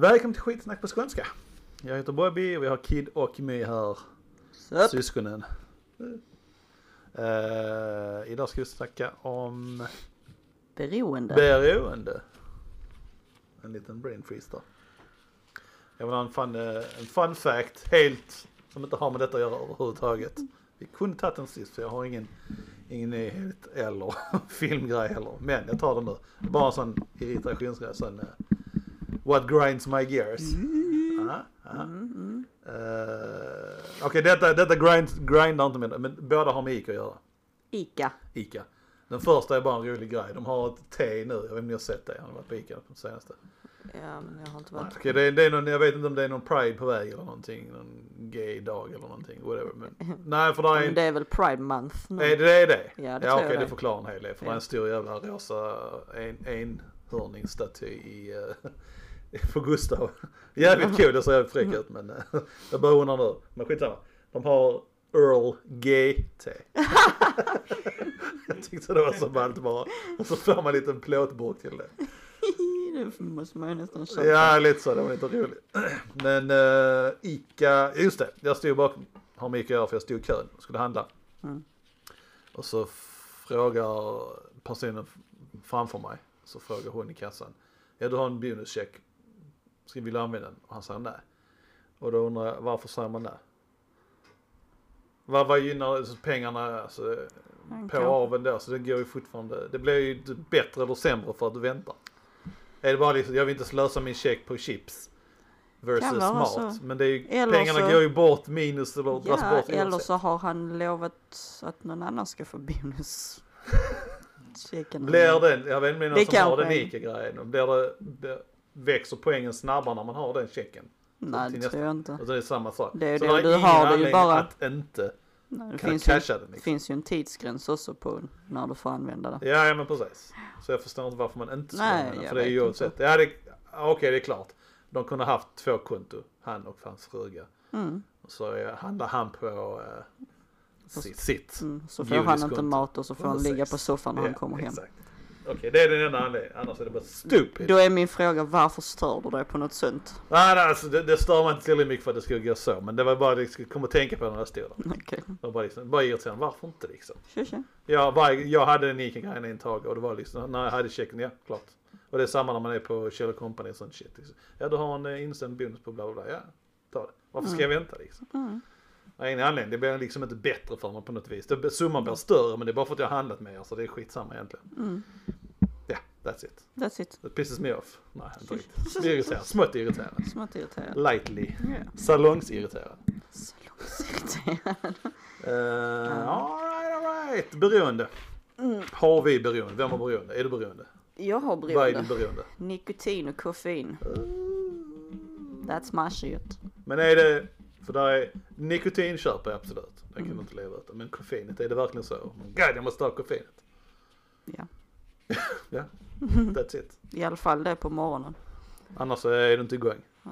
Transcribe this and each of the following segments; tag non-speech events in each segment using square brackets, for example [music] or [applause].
Välkommen till skitsnack på skånska. Jag heter Bobby och vi har Kid och My här. Sup. Syskonen. Uh, idag ska vi snacka om Beroende. beroende. En liten brain freeze då. Jag vill ha en fun, eh, en fun fact helt som inte har med detta att göra överhuvudtaget. Vi kunde tagit den sist för jag har ingen, ingen nyhet eller [laughs] filmgrej heller. Men jag tar den nu. Bara en sån irritationsgrej. Sån, eh, what grinds my gears. Aha, aha. Mm, Eh, Okej detta, detta grind, grindar inte med men båda har med Ica att göra. Ica. Ica. Den första är bara en rolig grej. De har ett te nu. Jag vet inte om ni har sett det. Jag har varit på Ica på senaste. Ja, men jag har inte Nej, varit. Okej, det, är- det är någon, jag vet inte om det är någon pride på väg eller någonting. Någon gay dag eller någonting. Whatever. Men, [laughs] nej, för det är en... det är väl Pride Month nu? Är det det? Är det? Ja, det ja okej, jag det förklarar en hel del. För det är Ja. en stor jävla rosa en, enhörningsstaty i... [laughs] [laughs] På Gustav. Jävligt kul, det ser jävligt fräck ut men uh, [laughs] jag bara undrar nu. Men skitsamma. De har Earl Gay-te. [laughs] jag tyckte det var så ballt bara. Och så får man en liten plåtburk till det. det måste man ju nästan köpa. Ja, lite så. Det var lite roligt. [clears throat] Men uh, Ica, just det. Jag stod bakom, har med Ica att göra för jag stod i kön och skulle handla. Mm. Och så frågar personen framför mig, så frågar hon i kassan. Ja, du har en bonuscheck. Ska vi använda den? Och han säger nej. Och då undrar jag, varför säger man nej? Vad, vad gynnar alltså, pengarna alltså, på aveln då? Så det går ju fortfarande, det blir ju bättre eller sämre för att du väntar. Är det bara liksom, jag vill inte slösa min check på chips. Versus mat. så. Men det är ju, Eller pengarna så- går ju bort minus eller dras Ja, bort eller så har han lovat att någon annan ska få bonus. [laughs] Checken. Blir den, jag vet inte om Det som har den är. ICA-grejen. Blir det, det, växer poängen snabbare när man har den checken? Nej, det tror jag inte. Alltså det är samma sak. Det är så det, du har det ju bara- att inte Nej, det finns ju, liksom. finns ju en tidsgräns också på när du får använda det. Ja, ja men precis. Så jag förstår inte varför man inte ska Nej, använda jag För det är ju vet oavsett. Ja, det, okej det är klart. De kunde haft två konto, han och hans fruga. Mm. Så handlar han på eh, sitt. sitt. Mm. Så får han inte mat och så får han ligga på soffan när han Ja, kommer hem. exakt. Okej, det är den enda anledningen. Annars är det bara stupid. Då är min fråga, varför stör du dig på något sånt? Nej, nej alltså, det, det stör mig inte tillräckligt mycket för att det skulle gå så. Men det var bara det jag skulle komma att tänka på när jag stod där. Okej, Det var bara, liksom, bara irriterande. Varför inte liksom? tja tja. Jag, bara, jag hade den Ica-grejen en tag och det var liksom, när jag hade checken, ja klart. Och det är samma när man är på Kjell Company och sånt shit. Liksom. Ja du har en eh, insänd bonus på bla bla bla. Ja, ta det. Varför ska jag vänta liksom? Mm. Av ingen anledning. Det blir liksom inte bättre för mig på något vis. Det, summan blir större men det är bara för att jag har handlat mer så det är skitsamma egentligen. Mm. Ja, that's it. That's it. It pisses me off. Nej, inte riktigt. Irriterande. Smått irriterande. Smått irriterad. Lightly. Ja. Salongsirriterad. Salongsirriterad. Uh, [laughs] alright, alright. Beroende. Mm. Har vi beroende? Vem har beroende? Är du beroende? Jag har Vad är beroende. ditt beroende? Nikotin och koffein. That's my shit. Men är det, för där är, nikotin köper jag absolut. Det kan Mm. inte leva utan. Men koffeinet, är det verkligen så? Men God, jag måste ha koffeinet. Ja. [laughs] Ja, [laughs] that's it. I alla fall det på morgonen. Annars så är du inte igång. Ja.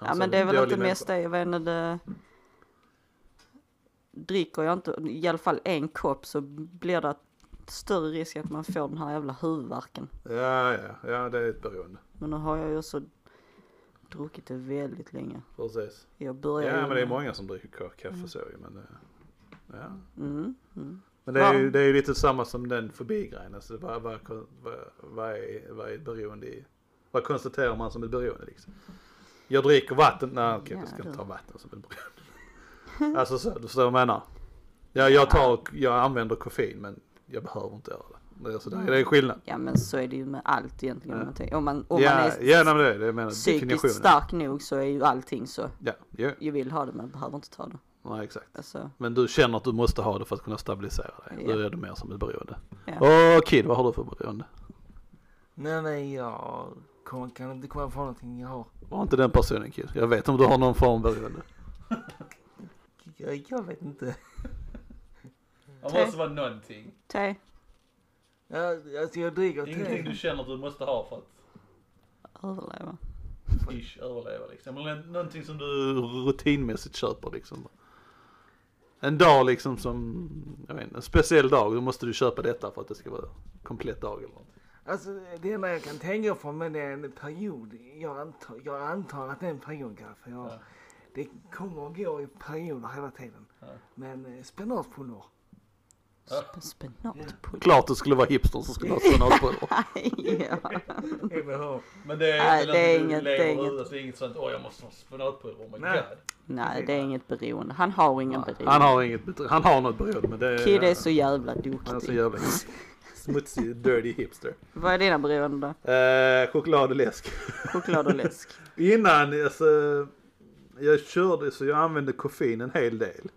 Ja men det är väl inte människa. mest det, jag vet inte det. Dricker jag inte i alla fall en kopp så blir det större risk att man får den här jävla huvudvärken. Ja, ja, ja det är ett beroende. Men nu har jag ju också druckit det väldigt länge. Precis. Jag började Ja men det är många som dricker ka- kaffe så ju men eh, ja. Mm, mm. Men det är ju det är ju lite samma som den fobi-grejen. Alltså vad, vad, vad, vad, är, vad är ett beroende i? Vad konstaterar man som ett beroende liksom? Jag dricker vatten. Nej okej Ja, vi ska inte ta vatten som ett beroende. alltså så, du förstår vad jag menar? Ja, jag tar, jag använder koffein men jag behöver inte göra det. Det är, så där, det är skillnad. Ja men så är det ju med allt egentligen. Ja. Om man, om ja, man är ja men det, är det menar psykiskt stark nog så är ju allting så. Ja, ja, Jag vill ha det men behöver inte ta det. nej exakt. Alltså, Men du känner att du måste ha det för att kunna stabilisera dig. Ja. Då är det mer som ett beroende. ja. Och Kid, vad har du för beroende? Nej, nej, jag kommer, kan inte komma på någonting jag har. Var inte den personen Kid? Jag vet om du har någon form av beroende. Jag, jag vet inte. Det Te. måste vara någonting. Te, Jag, alltså jag dricker Ingenting te. du känner att du måste ha för att överleva. ish överleva liksom. Eller någonting som du rutinmässigt köper liksom. En dag liksom som, jag vet en speciell dag, då måste du köpa detta för att det ska vara komplett dag eller något. Alltså det enda jag kan tänka på men det är en period. Jag antar, jag antar att det är en period kanske. Jag, Ja. Det kommer att gå i perioder hela tiden. Ja. Men eh, spenatpulver. Sp- Spenatpulver. Klart det skulle vara hipster som skulle ha spenatpulver. [laughs] ja. Men det är, Nej, det är inget- det är inget. det är inget sånt, åh jag måste ha spenatpulver, oh my Nej. god. Nej, det är inget beroende. Han har ingen beroende. Han har inget, han har något beroende men det är... Kid är så jävla Han är så duktig. jävla [laughs] smutsig, dirty hipster. Vad är dina beroenden då? Eh, choklad och läsk. Choklad och läsk. [laughs] Innan, alltså, jag körde så jag använde koffein en hel del.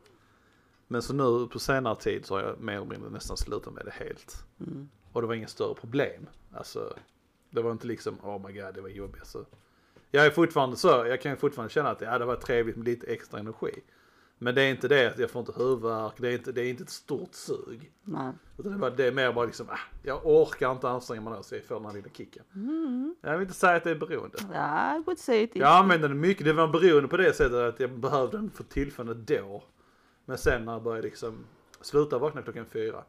Men så nu på senare tid så har jag mer eller mindre nästan slutat med det helt. Mm. Och det var inget större problem. Alltså, det var inte liksom, oh my god det var jobbigt. Så, jag är fortfarande så, jag kan fortfarande känna att ja, det var trevligt med lite extra energi. Men det är inte det att jag får inte huvudvärk, det är inte, det är inte ett stort sug. Nej. Utan det, var, det är mer bara liksom, ah, jag orkar inte anstränga mig nu så jag får den här lilla kicken. Jag vill inte säga att det är beroende. Ja, I would say it is. Jag använde den mycket, det var beroende på det sättet att jag behövde den för tillfället då. Men sen när jag började liksom sluta vakna klockan fyra.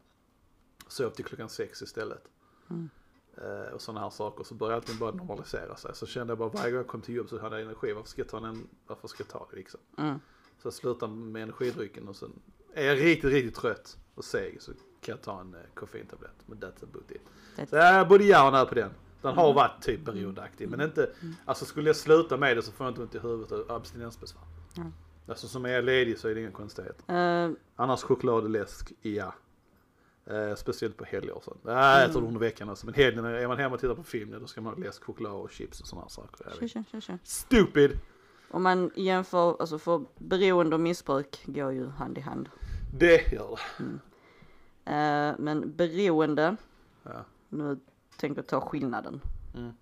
Sov till klockan sex istället. Mm. Eh, och sådana här saker. Så började allting bara normalisera sig. Så kände jag bara varje gång jag kom till jobb så hade jag energi. Varför ska jag ta den? Varför ska jag ta det liksom? Mm. Så jag slutade med energidrycken och sen är jag riktigt, riktigt trött och seg så kan jag ta en eh, koffeintablett. Men that's about it. That's- Så jag både ja och nej på den. Den har varit typ beroendeaktig men inte, alltså skulle jag sluta med det så får jag inte ont i huvudet och abstinensbesvär. Mm. Alltså som är ledig så är det ingen konstighet. Eh, Annars choklad och läsk, ja. Eh, speciellt på helger och sånt. Jag äter det under veckan alltså. Men helgen, är man hemma och tittar på film, då ska man ha läsk, choklad och chips och sådana saker. Tja, tja, tja. Stupid! Om man jämför, alltså för beroende och missbruk går ju hand i hand. Det gör det. Eh, men beroende, Ja. nu tänker jag ta skillnaden. Mm.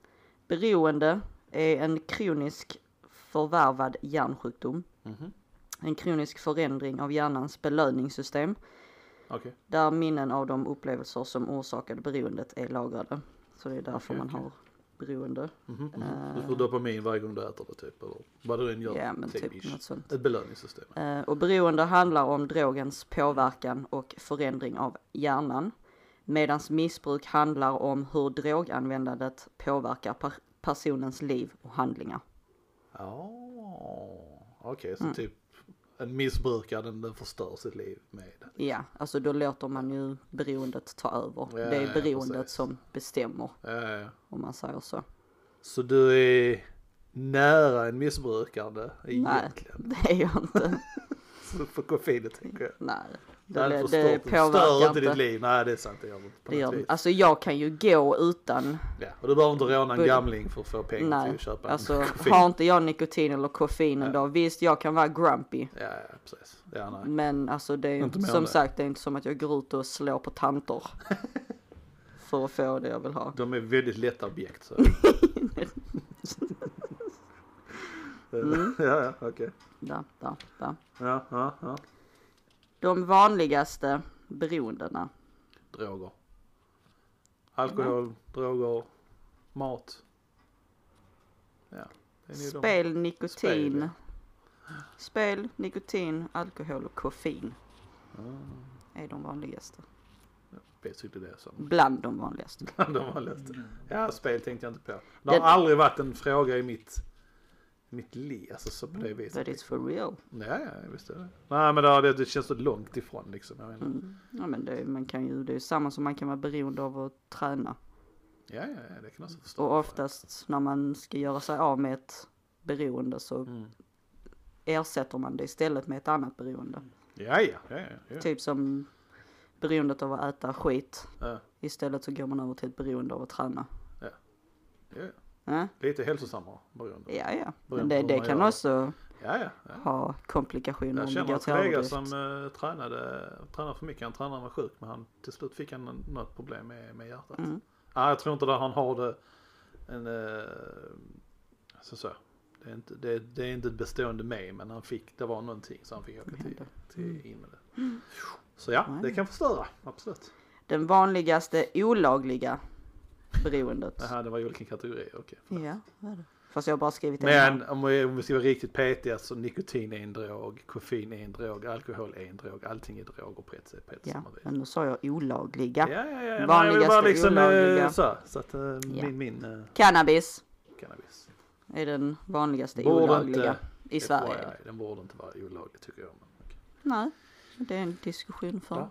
Beroende är en kronisk förvärvad hjärnsjukdom. Mhm. En kronisk förändring av hjärnans belöningssystem Okej. där minnen av de upplevelser som orsakade beroendet är lagrade. Så det är därför Okej, man har beroende. Mhm, mhm. Eh. Du får dopamin varje gång du äter det typ, eller vad du än gör. Ja men typ ish. något sånt. Ett belöningssystem. Eh, och beroende handlar om drogens påverkan och förändring av hjärnan. Medan missbruk handlar om hur droganvändandet påverkar per personens liv och handlingar. Ja, okej så Mm. typ en missbrukare den, den förstör sitt liv med. Ja, alltså då låter man ju beroendet ta över. Ja, det är ja, beroendet precis. som bestämmer, Ja, ja, ja. om man säger så. Så du är nära en missbrukare egentligen? Det är jag inte. [laughs] För koffeinet tänker jag. Nej, Det, det, det, det stör påverkar inte ditt liv. Nej det är sant, det gör det gör, vis. alltså jag kan ju gå utan, Ja, och du behöver inte råna en gamling för att få pengar till nej, att köpa en alltså koffein. har inte jag nikotin eller koffein en Ja. dag, visst jag kan vara grumpy. Ja, ja precis. Ja, nej. Men alltså det är Inte som det. sagt, det är inte som att jag går ut och slår på tanter. [laughs] för att få det jag vill ha. De är väldigt lätta objekt. Så. [laughs] Mm. [laughs] ja, ja, okej. Där, där, där. Ja, ja, ja. De vanligaste beroendena. Droger. Alkohol, droger, mat. Ja. nog de. Spel, nikotin. Spel, Spel, nikotin, alkohol och koffein Ah, är de vanligaste. basically det som Bland de vanligaste. de har läst. Ja, spel tänkte jag inte på. Det har Det- aldrig varit en fråga i mitt, mitt liv, alltså så på det viset. But it's for real. Ja, ja, jag visste det. Nej, men det, det, känns så långt ifrån liksom. Jag menar. Mm. Ja men det, man kan ju, det är samma som man kan vara beroende av att träna. Ja, ja, ja, det kan jag förstå. Och oftast när man ska göra sig av med ett beroende så Mm. ersätter man det istället med ett annat beroende. Ja, ja, ja, ja, ja. Typ som beroendet av att äta skit. ja, Istället så går man över till ett beroende av att träna. ja. Ja, Lite hälsosammare beroende. ja. ja. Men det, det kan också Ja, ja. ja. ha komplikationer Jag känner en kollega som uh, tränade, tränade för mycket. Han tränade när han var sjuk men han, till slut fick han något problem med, med hjärtat. Mm. Ja, jag tror inte att han har det en, uh, så, så. Det är, inte, det, det är inte ett bestående med men han fick, det var någonting så han fick åka till, till in med det. Så ja, det kan förstöra, absolut. Den vanligaste olagliga beroendet. Jaha, det var ju olika kategorier, okej. Ja, vad är det? Fast jag har bara skrivit en Men här. om vi, om vi ska vara riktigt petiga så nikotin är en drog, koffein är en drog, alkohol är en drog, allting är droger på ett sätt, på ett Ja, men nu sa jag olagliga. Ja, ja, ja. Vanligaste bara liksom eh, olagliga. så, så att eh, Ja. min, min eh, Cannabis cannabis. är den vanligaste Borde olagliga inte- i Sverige. FYI, Den borde inte vara olaglig tycker jag. Men, okej. Nej, det är en diskussion för Ja.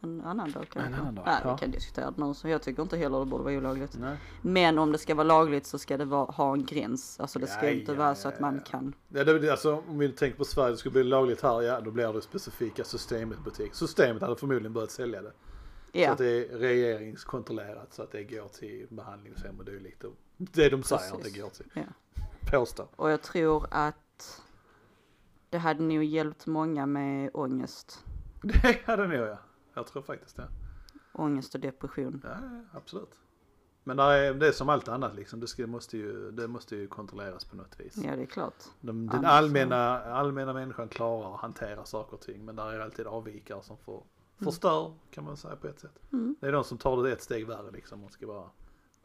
En annan dag kanske. En annan dag, Nej, ja. vi kan diskutera det nu. Så jag tycker inte heller det borde vara olagligt. Nej. Men om det ska vara lagligt så ska det vara, ha en gräns. Alltså det ska Ja, inte ja, vara så att man kan. Ja, det, alltså, om vi tänker på Sverige, det skulle bli lagligt här, ja då blir det specifika systemet butik. Systemet hade förmodligen börjat sälja det. Så Ja, att det är regeringskontrollerat så att det går till behandlingshem och dylikt. Det de säger att det går till. ja. Påstår. Och jag tror att det hade nog hjälpt många med ångest. [laughs] Det hade nog ja. Jag tror faktiskt det. Ångest och depression. Ja, absolut. Men det är, det är som allt annat liksom. Det, ska, måste ju, det måste ju kontrolleras på något vis. Ja, det är klart. De, den allmänna, allmänna människan klarar att hantera saker och ting. Men där är alltid avvikare som får, förstör kan man säga på ett sätt. Mm. Det är de som tar det ett steg värre liksom och ska bara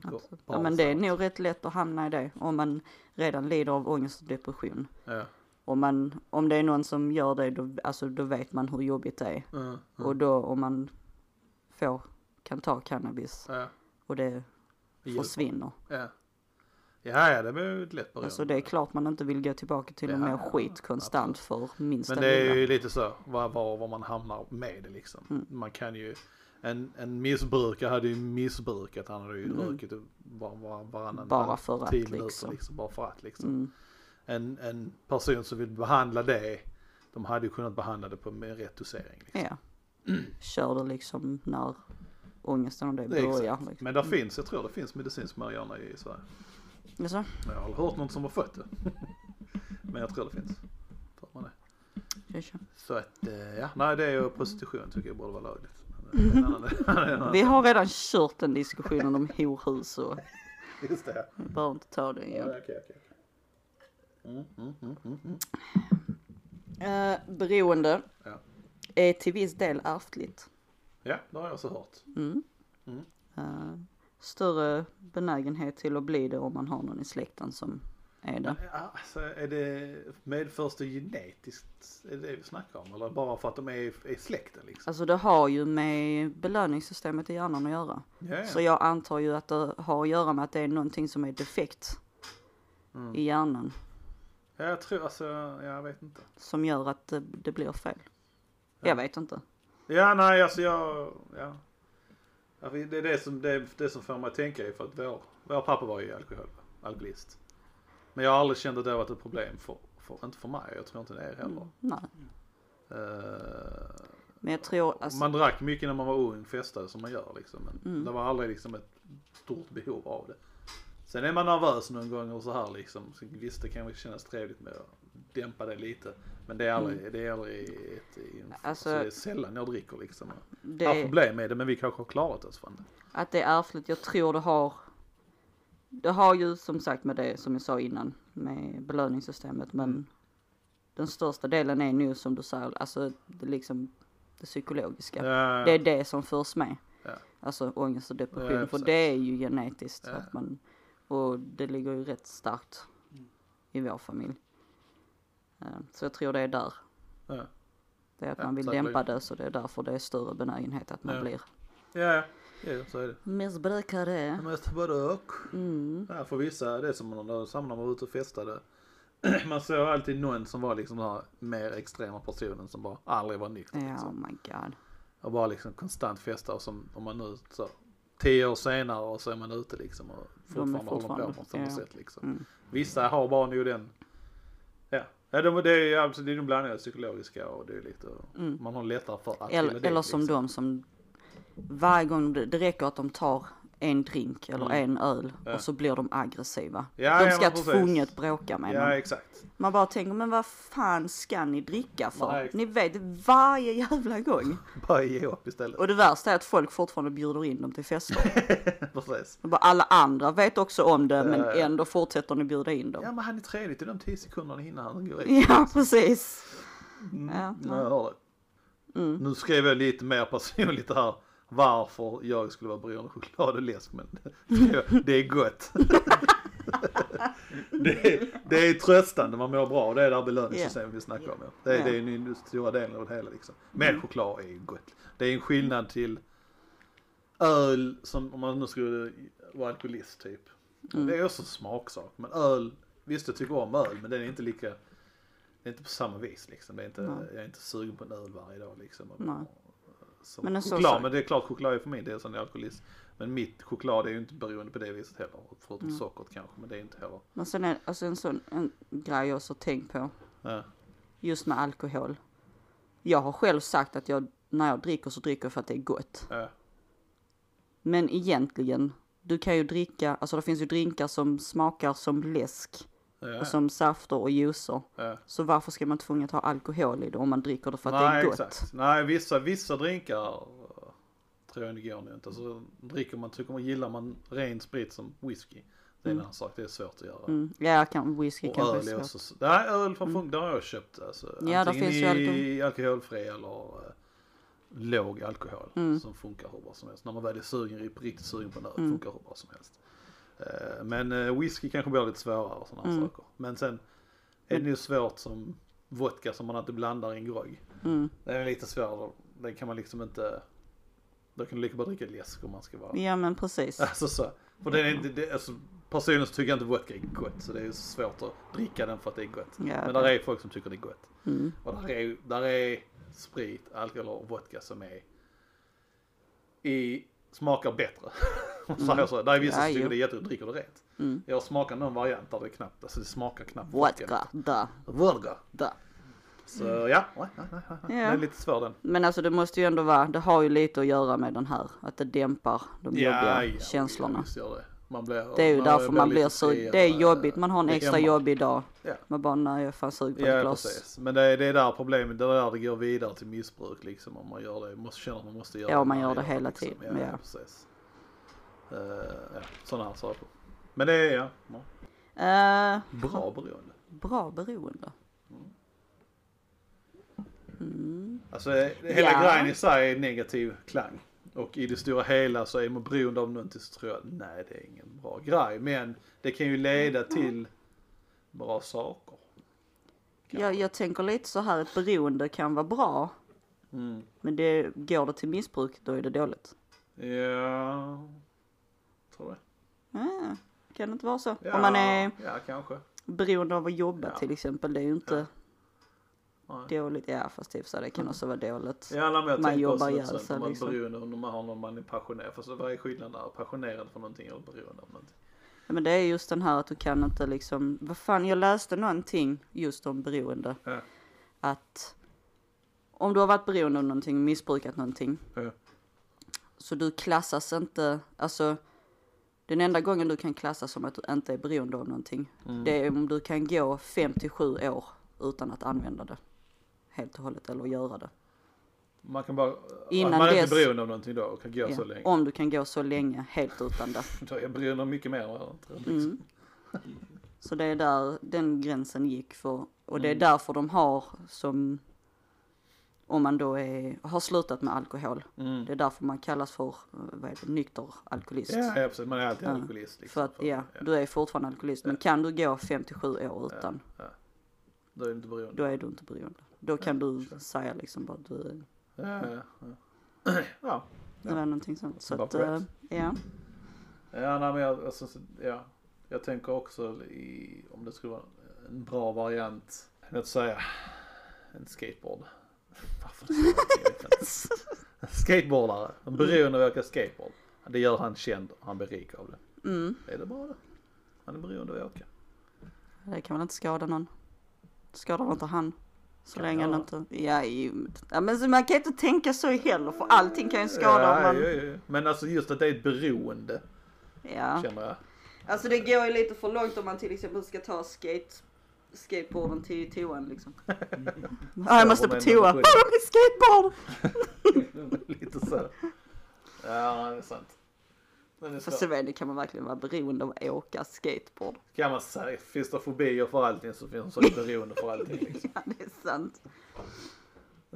gå Ja, men det är nog rätt lätt att hamna i det om man redan lider av ångest och depression. Ja. Om, man, om det är någon som gör det, då, alltså, då vet man hur jobbigt det är. Mm, mm. Och då om man får, kan ta cannabis Ja. och det Hjälper. försvinner. Ja. Ja, ja, det blir ju ett lätt beroende. Alltså det är klart man inte vill gå tillbaka till Ja, må ja, skit konstant för minsta Men det är lilla. ju lite så, var, var, var man hamnar med det liksom. Mm. Man kan ju, en, en missbrukare hade ju missbrukat, han hade ju Mm. druckit var, var, varannan Bara för att, tio minuter liksom. liksom. Bara för att liksom. Mm, En, en person som vill behandla det, de hade ju kunnat behandla det på med rätt dosering. Liksom. ja. Kör det liksom när ångesten och det börjar. Liksom. Men där finns, jag tror det finns medicinsk marijuana i Sverige. Jaså? Jag har hört någon som har fått det. [laughs] Men jag tror det finns. Tror man det. Så att, eh, ja, nej det är ju prostitution tycker jag borde vara lagligt. [laughs] [laughs] Annan- Vi har redan kört den diskussionen om horhus och Just det. vi behöver inte ta Ja, igen. okej, okej. Mm, mm, mm, mm, mm. Eh, beroende Ja. är till viss del ärftligt. Ja, det har jag också hört. Mm. Mm. Eh, större benägenhet till att bli det om man har någon i släkten som är det. Ja, alltså, är det medförs det genetiskt? Är det det vi snackar om? Eller bara för att de är i, släkten liksom? Alltså det har ju med belöningssystemet i hjärnan att göra. Ja, ja. Så jag antar ju att det har att göra med att det är någonting som är defekt Mm. i hjärnan jag tror alltså, jag vet inte. som gör att det, det blir fel. Ja. Jag vet inte. Ja, nej alltså jag, ja. För Det är det som, det, är det som får mig att tänka är för att vår, vår pappa var ju alkohol, alkoholist. Men jag har aldrig känt att det har varit ett problem för, för inte för mig, jag tror inte det är heller. Nej. Eh, Men jag tror, alltså, Man drack mycket när man var ung, festade som man gör liksom. Men Mm. det var aldrig liksom ett stort behov av det. Sen är man nervös någon gång och så här liksom. Så visst det kan kännas trevligt med att dämpa det lite. Men det är aldrig, det är aldrig ett, Alltså- alltså, det är sällan jag dricker liksom. det, Jag har problem med det men vi kanske har klarat oss från det. att det är ärftligt, jag tror det har Det har ju som sagt med det som jag sa innan med belöningssystemet men Mm. den största delen är nu som du säger, alltså det liksom det psykologiska. Ja, Det är det som förs med. Ja. Alltså ångest och depression, Ja, för det är ju genetiskt. Att man, och det ligger ju rätt starkt i vår familj. Eh, Så jag tror det är där. ja. Det är att Ja, man vill dämpa det så det är därför det är större benägenhet att man Ja. blir Ja, ja, så är det. missbrukare. Och. Mm. Ja, för vissa, det är som när man var ute och festade. [clears throat] Man såg alltid någon som var liksom den här mer extrema personen som bara aldrig var nykter. Ja, oh Liksom. my god. Och bara liksom konstant festa och som om man nu så tio år senare och så är man ute liksom och fortfarande, håller fortfarande, på på samma ja. sätt liksom. Mm. Vissa har bara nog den, ja. Ja, de, det är alltså, är de blandade psykologiska och det är lite, Mm. man har lättare för att Eller, eller som liksom. de som varje gång det räcker att de tar en drink eller Mm. en öl Ja. och så blir de aggressiva. Ja, de ja, ska precis. tvunget bråka med Ja, exakt. Man bara tänker, men vad fan ska ni dricka för? Nej. Ni vet varje jävla gång. [laughs] Bara ge upp istället. Och det värsta är att folk fortfarande bjuder in dem till fester. [laughs] Precis. Bara alla andra vet också om det men Ja, ja. ändå fortsätter ni bjuda in Ja dem. men han är trevlig till de tio sekunderna innan han går ut. [laughs] Ja, precis. Mm. Ja, Ja, jag hör det. Mm. Nu skrev jag lite mer personligt här varför jag skulle vara beroende av choklad och läsk men [laughs] det är gott. [laughs] det, är, det är tröstande, man mår bra. Det är det här belöningssystemet vi snackar om. Ja. Det, är, Ja. det är den stora delen av det hela liksom. Men choklad är ju gott. Det är en skillnad till öl, som om man nu skulle vara alkoholist typ. Det är också smaksak. Men öl, visst jag tycker om öl, men den är inte lika, det är inte på samma vis liksom. Det är inte, jag är inte sugen på en öl varje dag liksom. Som Men choklad, sak- men det är klart choklad är för min del som är alkoholist. Men mitt choklad är ju inte beroende på det viset heller. Förutom Mm. sockret kanske, men det är inte heller. Men sen är alltså en sån en grej jag också tänkt på. Ja. Just med alkohol. Jag har själv sagt att jag, när jag dricker så dricker jag för att det är gott. Ja. Men egentligen, du kan ju dricka, alltså det finns ju drinkar som smakar som läsk. Ja. Och som safter och juicer. Ja. Så varför ska man tvunget ha alkohol i det om man dricker det för att Nej, det är gott? exakt. Nej, vissa, vissa drinkar tror jag det går nu inte. Alltså, dricker man, tycker man, gillar man ren sprit som whisky. Det är en annan sak, det är svårt att göra. Mm. Ja, kan, whisky Och kanske öl är också, svårt. s- nej öl från mm. det har jag köpt alltså. Ja, Antingen finns ju i alkoholfri eller eh, låg alkohol Mm. som funkar hur bra som helst. När man väl är sugen, är riktigt sugen på en öl, funkar hur bra som helst. Eh, men eh, whisky kanske blir lite svårare och sådana Mm. saker. Men sen är det ju svårt som vodka som man inte blandar i en grogg. Mm. Det är lite svårare, den kan man liksom inte, då kan du lika bra dricka läsk om man ska vara Ja men precis. [laughs] Alltså så. För det är inte, det, alltså, personligen så tycker jag inte vodka är gott så det är svårt att dricka den för att det är gott. Ja, Men det- där är folk som tycker det är gott. Mm. Och där är, där är sprit, alkohol och vodka som är i, smakar bättre. [laughs] Man [laughs] säger så. Där är vissa Ja, som tycker det är jättegott, dricker det rent. Mm. Jag har smakat någon variant där det knappt, alltså det smakar knappt Vodka, da, Vodka. da. Så ja, nej, nej. Ja. den är lite svår den. Men alltså det måste ju ändå vara, det har ju lite att göra med den här, att det dämpar de jobbiga känslorna. Ja, visst gör det. Man blir, Det är ju därför man blir så, det är jobbigt, man har en det extra hämmar. jobbig dag. Ja. Man bara, nej jag är fan sugen på ett Ja glas. precis. Men det är, det är där problemet, det är där det går vidare till missbruk liksom om man gör det. Måste känna att man måste göra Ja, det. man när gör det liksom. hela tiden, Ja, ja. ja. precis. Uh, ja, sådana här saker. Men det är ja, ja, Eh, bra beroende. bra beroende. Alltså eh, hela Ja. grejen i sig är negativ klang. Och i det stora hela så är man beroende av någonting så tror jag, nej det är ingen bra grej. Men det kan ju leda till bra saker. Jag, jag tänker lite så här, ett beroende kan vara bra. Mm. Men det, går det till missbruk, då är det dåligt. Ja, tror det. Ja, kan det inte vara så? Ja, Om man är Ja, kanske. beroende av att jobba Ja. till exempel, det är ju inte Nej. dåligt. Ja, fast för sig, det kan också vara dåligt. Ja, nej, men jag Man jobbar ihjäl sånt, sig, man är liksom. beroende om man har någon man är passionerad för. Så vad är skillnaden där? Passionerad för någonting eller beroende av någonting? Ja, men det är just den här att du kan inte liksom, vad fan, jag läste någonting just om beroende. Ja. Att om du har varit beroende av någonting, missbrukat någonting, Ja. så du klassas inte, alltså den enda gången du kan klassas som att du inte är beroende av någonting, Mm. det är om du kan gå 57 år utan att använda det. Helt och hållet, eller göra det. Man kan bara, Innan man är dess- inte beroende av någonting då och kan gå Ja, så länge. Om du kan gå så länge helt utan det. [laughs] Då är jag beroende av mycket mer. Liksom. Mm. Så det är där den gränsen gick för, och det är Mm. därför de har som, om man då är, har slutat med alkohol, Mm. det är därför man kallas för, eh, vad det, nykter alkoholist. Ja, ja, precis. Man är alltid alkoholist. Liksom, För att, ja, ja. du är fortfarande alkoholist, men kan du gå 57 år utan, Då är du inte beroende. då är du inte beroende. Då kan du sure. säga liksom bara du, Ja, ja, ja. [clears throat] ja. det var någonting sånt. Så att, eh, ja. Ja, nej, men jag, alltså, så- ja. jag tänker också i, om det skulle vara en bra variant, låt säga en skateboard. Skateboardare, en beroende av att åka skateboard. Det gör han känd och han blir rik av det. Mm, Är det bra det? Han är beroende av att åka. det kan väl inte skada någon. Skadar väl inte han. Så Kan länge han inte, ja, ju- ja men man kan inte tänka så heller för allting kan ju skada om ja, man, ja, ja. Men alltså just att det är ett beroende ja. känner jag. Alltså det går ju lite för långt om man till exempel ska ta skate, skateboarden till toan liksom. [laughs] Ja, jag måste på toa. Kolla min skateboard! [laughs] Lite så. Ja, det är sant. Men det är Fast så ni, kan man verkligen vara beroende av att åka skateboard? Kan man säga, finns det fobier för allting så finns det beroende för allting liksom. [laughs] Ja, det är sant.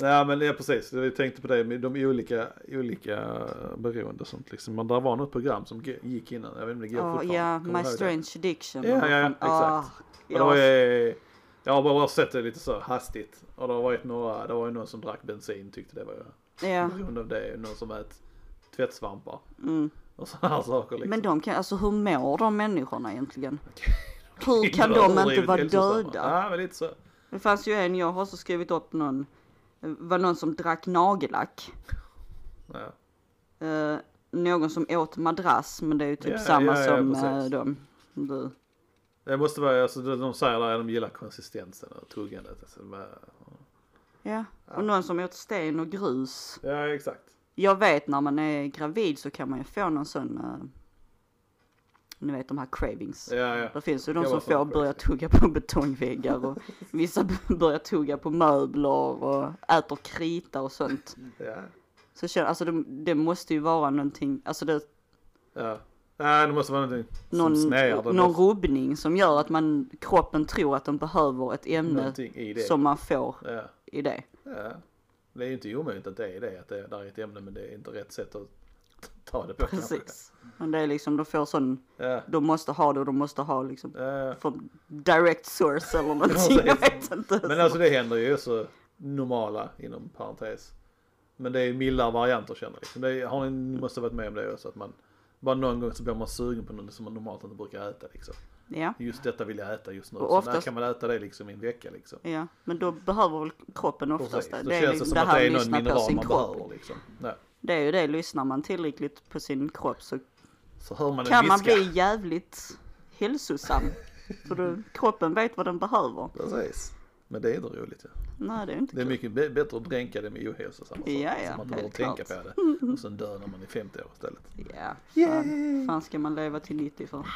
Ja men ja, precis, jag tänkte på det med de olika, olika beroende och sånt liksom. Men där var något program som gick innan, jag vet inte om det går Ja, fortfarande. ja, Kommer My ihåg det? Strange Addiction. Ja, ja, exakt. ah, Och det var ja, ju, jag har bara sett det lite så hastigt. Och det har varit några, det var ju någon som drack bensin tyckte det var ja, beroende av det. Någon som ät tvättsvampar mm. och sådana här saker liksom. Men de kan, alltså hur mår de människorna egentligen? [laughs] Hur [laughs] kan de inte vara döda? Ja men lite så. Det fanns ju en, jag har också skrivit upp någon, var någon som drack nagellack. Ja. Eh, någon som åt madrass, men det är ju typ Ja, samma ja, ja, som precis. eh, de. Du. Det måste vara, alltså de säger där att de gillar konsistensen och tuggandet. Alltså, är- Ja, och någon som åt sten och grus. ja exakt. Jag vet när man är gravid så kan man ju få någon sån, uh, ni vet de här cravings. Ja ja. Det finns ju de som får börja tugga på betongväggar och [laughs] vissa börjar tugga på möbler och äter krita och sånt. ja. Så känner, alltså det, det måste ju vara någonting, alltså det, Ja. Nej det måste vara någonting någon, som. Det någon måste- rubbning som gör att man, kroppen tror att de behöver ett ämne som man får Ja. i det. ja. Det är ju inte omöjligt att det är det, att det där är ett ämne men det är inte rätt sätt att ta det på kanske. Precis. Men det är liksom, de får sån, Ja. de måste ha det och de måste ha liksom Ja. från direct source eller någonting, [laughs] jag vet inte. Men alltså det händer ju så normala inom parentes. Men det är mildare varianter känner jag. Liksom. Det har ni, måste varit med om det också att man bara någon gång så blir man sugen på något som man normalt inte brukar äta liksom. Ja, Just detta vill jag äta just nu. Och Så oftast- när kan man äta det liksom i en vecka liksom? ja, men då behöver väl kroppen oftast Precis. det. Det är liksom som det att här är någon lyssna på sin man kropp. behöver liksom. Ja. Det är ju det, lyssnar man tillräckligt på sin kropp så Så hör man kan man bli jävligt hälsosam. För då, kroppen vet vad den behöver. Precis. Men det är inte roligt ja. Nej, det är inte Det är mycket bättre att dränka det med ohälsosamma saker. Ja, ja, så man inte behöver tänka på det. [laughs] Och sen dö när man är 50 år istället. Ja, fan, fan ska man leva till 90 för?